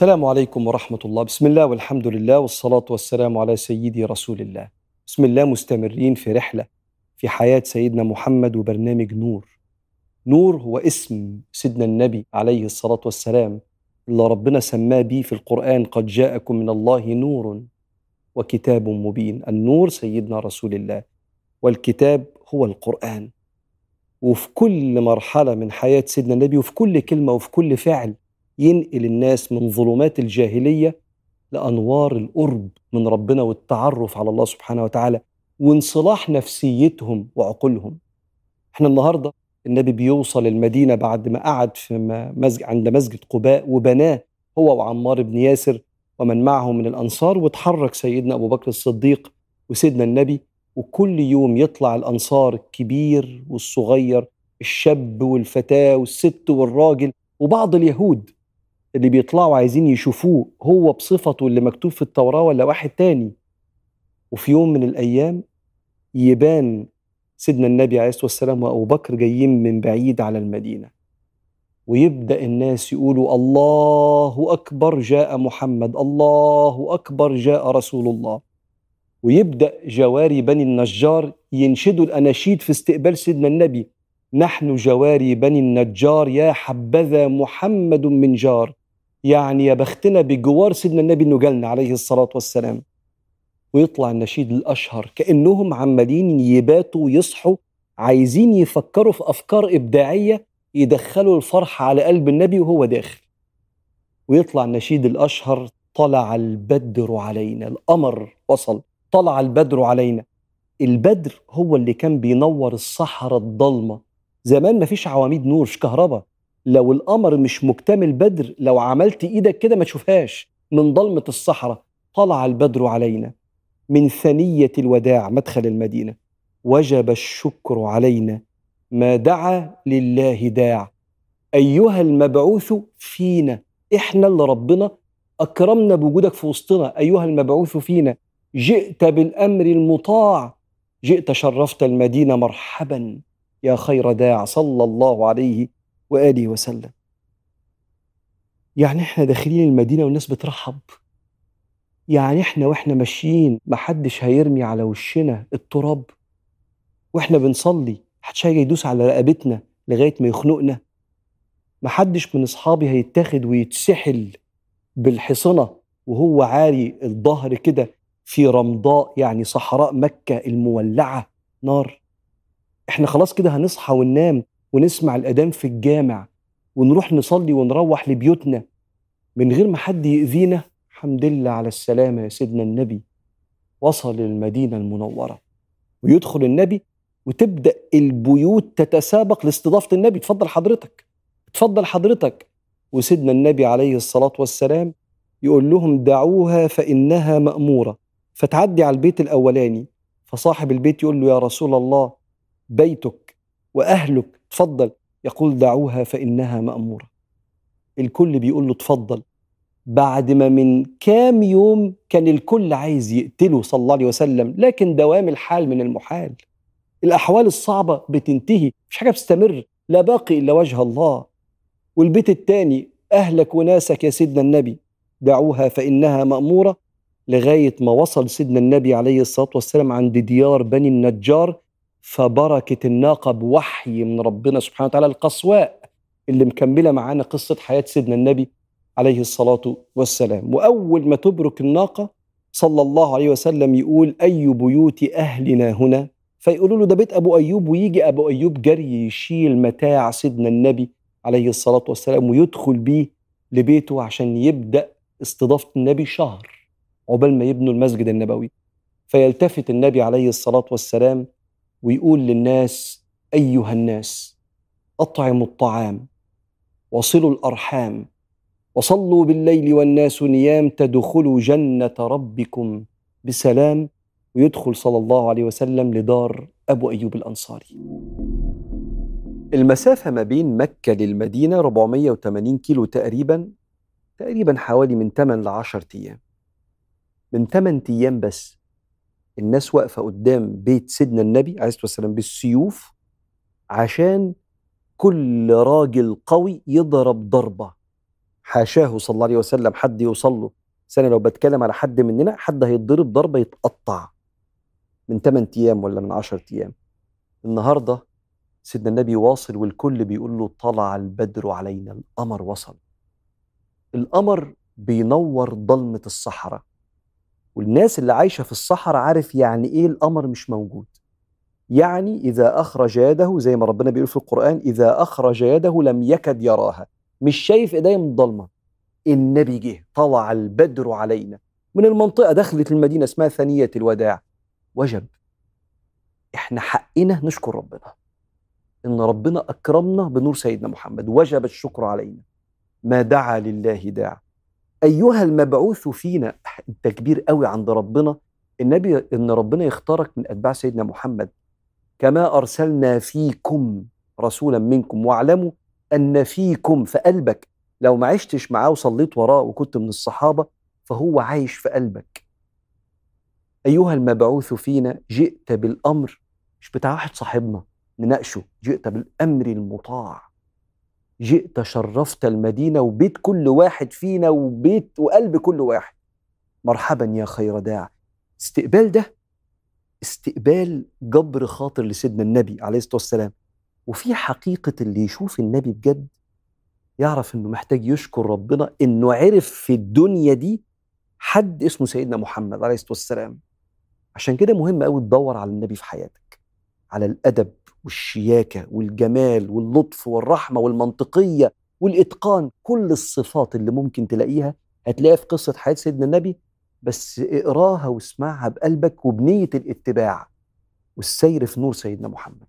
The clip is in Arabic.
السلام عليكم ورحمة الله. بسم الله والحمد لله والصلاة والسلام على سيدي رسول الله. بسم الله مستمرين في رحلة في حياة سيدنا محمد وبرنامج نور. نور هو اسم سيدنا النبي عليه الصلاة والسلام. اللي ربنا سماه بيه في القرآن قد جاءكم من الله نور وكتاب مبين. النور سيدنا رسول الله والكتاب هو القرآن. وفي كل مرحلة من حياة سيدنا النبي وفي كل كلمة وفي كل فعل ينقل الناس من ظلمات الجاهلية لأنوار القرب من ربنا والتعرف على الله سبحانه وتعالى وانصلاح نفسيتهم وعقولهم. إحنا النهاردة النبي بيوصل المدينة بعد ما قعد في مسجد عند مسجد قباء وبناه هو وعمار بن ياسر ومن معه من الأنصار وتحرك سيدنا أبو بكر الصديق وسيدنا النبي وكل يوم يطلع الأنصار الكبير والصغير الشاب والفتاة والست والراجل وبعض اليهود اللي بيطلعوا عايزين يشوفوه هو بصفته اللي مكتوب في التوراة ولا واحد تاني. وفي يوم من الأيام يبان سيدنا النبي عليه الصلاة والسلام وأبو بكر جايين من بعيد على المدينة. ويبدأ الناس يقولوا الله أكبر جاء محمد الله أكبر جاء رسول الله. ويبدأ جواري بني النجار ينشدوا الأناشيد في استقبال سيدنا النبي. نحن جواري بني النجار يا حبذا محمد من جار. يعني يا بختنا بجوار سيدنا النبي انه جالنا عليه الصلاة والسلام. ويطلع النشيد الأشهر. كأنهم عمالين يباتوا ويصحوا عايزين يفكروا في أفكار إبداعية يدخلوا الفرح على قلب النبي وهو داخل. ويطلع النشيد الأشهر طلع البدر علينا القمر وصل طلع البدر علينا. البدر هو اللي كان بينور الصحراء الضلمة. زمان مفيش عواميد نور مش كهرباء لو القمر مش مكتمل بدر لو عملت إيدك كده ما تشوفهاش. من ضلمة الصحراء طلع البدر علينا. من ثنية الوداع مدخل المدينة. وجب الشكر علينا ما دعا لله داع. أيها المبعوث فينا إحنا اللي ربنا أكرمنا بوجودك في وسطنا. أيها المبعوث فينا جئت بالأمر المطاع. جئت شرفت المدينة مرحبا. يا خير داع صلى الله عليه وآله وسلم. يعني إحنا داخلين المدينة والناس بترحب. يعني إحنا وإحنا ماشيين محدش هيرمي على وشنا التراب. وإحنا بنصلي محدش هيجي يدوس على رقبتنا لغاية ما يخنقنا. محدش من أصحابي هيتاخد ويتسحل بالحصنة وهو عاري الظهر كده في رمضاء يعني صحراء مكة المولعة نار. إحنا خلاص كده هنصحى وننام ونسمع الأذان في الجامع ونروح نصلي ونروح لبيوتنا من غير ما حد يأذينا. الحمد لله على السلامة يا سيدنا النبي. وصل المدينة المنورة. ويدخل النبي وتبدأ البيوت تتسابق لاستضافة النبي. تفضل حضرتك. تفضل حضرتك. وسيدنا النبي عليه الصلاة والسلام يقول لهم دعوها فإنها مأمورة. فتعدي على البيت الأولاني. فصاحب البيت يقول له يا رسول الله بيتك وأهلك. تفضل. يقول دعوها فإنها مأمورة. الكل بيقول له تفضل. بعد ما من كام يوم كان الكل عايز يقتله صلى الله عليه وسلم لكن دوام الحال من المحال. الأحوال الصعبة بتنتهي مش حاجة بتستمر لا باقي إلا وجه الله. والبيت التاني أهلك وناسك يا سيدنا النبي دعوها فإنها مأمورة لغاية ما وصل سيدنا النبي عليه الصلاة والسلام عند ديار بني النجار فبركة الناقة بوحي من ربنا سبحانه وتعالى القصواء اللي مكملة معانا قصة حياة سيدنا النبي. عليه الصلاة والسلام. وأول ما تبرك الناقة صلى الله عليه وسلم يقول أي بيوت أهلنا هنا؟ فيقولوا له ده بيت أبو أيوب ويجي أبو أيوب جري يشيل متاع سيدنا النبي عليه الصلاة والسلام ويدخل بيه لبيته عشان يبدأ استضافة النبي شهر عقبال ما يبنوا المسجد النبوي. فيلتفت النبي عليه الصلاة والسلام ويقول للناس أيها الناس أطعموا الطعام وصلوا الأرحام. وصلوا بالليل والناس نيام تدخلوا جنة ربكم بسلام ويدخل صلى الله عليه وسلم لدار أبو أيوب الأنصاري. المسافة ما بين مكة للمدينة 480 كيلو تقريبا تقريبا حوالي من 8 ل 10 أيام. من 8 أيام بس الناس واقفة قدام بيت سيدنا النبي عليه الصلاة والسلام بالسيوف عشان كل راجل قوي يضرب ضربة. حاشاه صلى الله عليه وسلم حد يوصل له سنة لو بتكلم على حد مننا حد هيتضرب ضربة يتقطع. من 8 أيام ولا من 10 أيام. النهارده سيدنا النبي واصل والكل بيقول له طلع البدر علينا القمر وصل. القمر بينور ضلمة الصحراء. والناس اللي عايشة في الصحراء عارف يعني إيه القمر مش موجود. يعني إذا أخرج يده زي ما ربنا بيقول في القرآن إذا أخرج يده لم يكد يراها. مش شايف إيديه من الضلمة. النبي جه طلع البدر علينا. من المنطقة دخلت المدينة اسمها ثانية الوداع. وجب. إحنا حقنا نشكر ربنا. إن ربنا أكرمنا بنور سيدنا محمد. وجب الشكر علينا. ما دعا لله داع. أيها المبعوث فينا أنت كبير قوي عند ربنا. النبي إن ربنا يختارك من أتباع سيدنا محمد. كما أرسلنا فيكم رسولا منكم. واعلموا أن فيكم في قلبك لو ما عشتش معاه وصليت وراه وكنت من الصحابة فهو عايش في قلبك. أيها المبعوث فينا جئت بالأمر مش بتاع واحد صاحبنا نناقشه جئت بالأمر المطاع. جئت شرفت المدينة وبيت كل واحد فينا وبيت وقلب كل واحد. مرحبا يا خير داع. استقبال ده استقبال جبر خاطر لسيدنا النبي عليه الصلاة والسلام. وفي حقيقة اللي يشوف النبي بجد يعرف إنه محتاج يشكر ربنا إنه عرف في الدنيا دي حد اسمه سيدنا محمد عليه الصلاة والسلام. عشان كده مهم قوي تدور على النبي في حياتك على الأدب والشياكة والجمال واللطف والرحمة والمنطقية والإتقان كل الصفات اللي ممكن تلاقيها هتلاقيها في قصة حياة سيدنا النبي. بس اقراها واسمعها بقلبك وبنية الاتباع والسير في نور سيدنا محمد.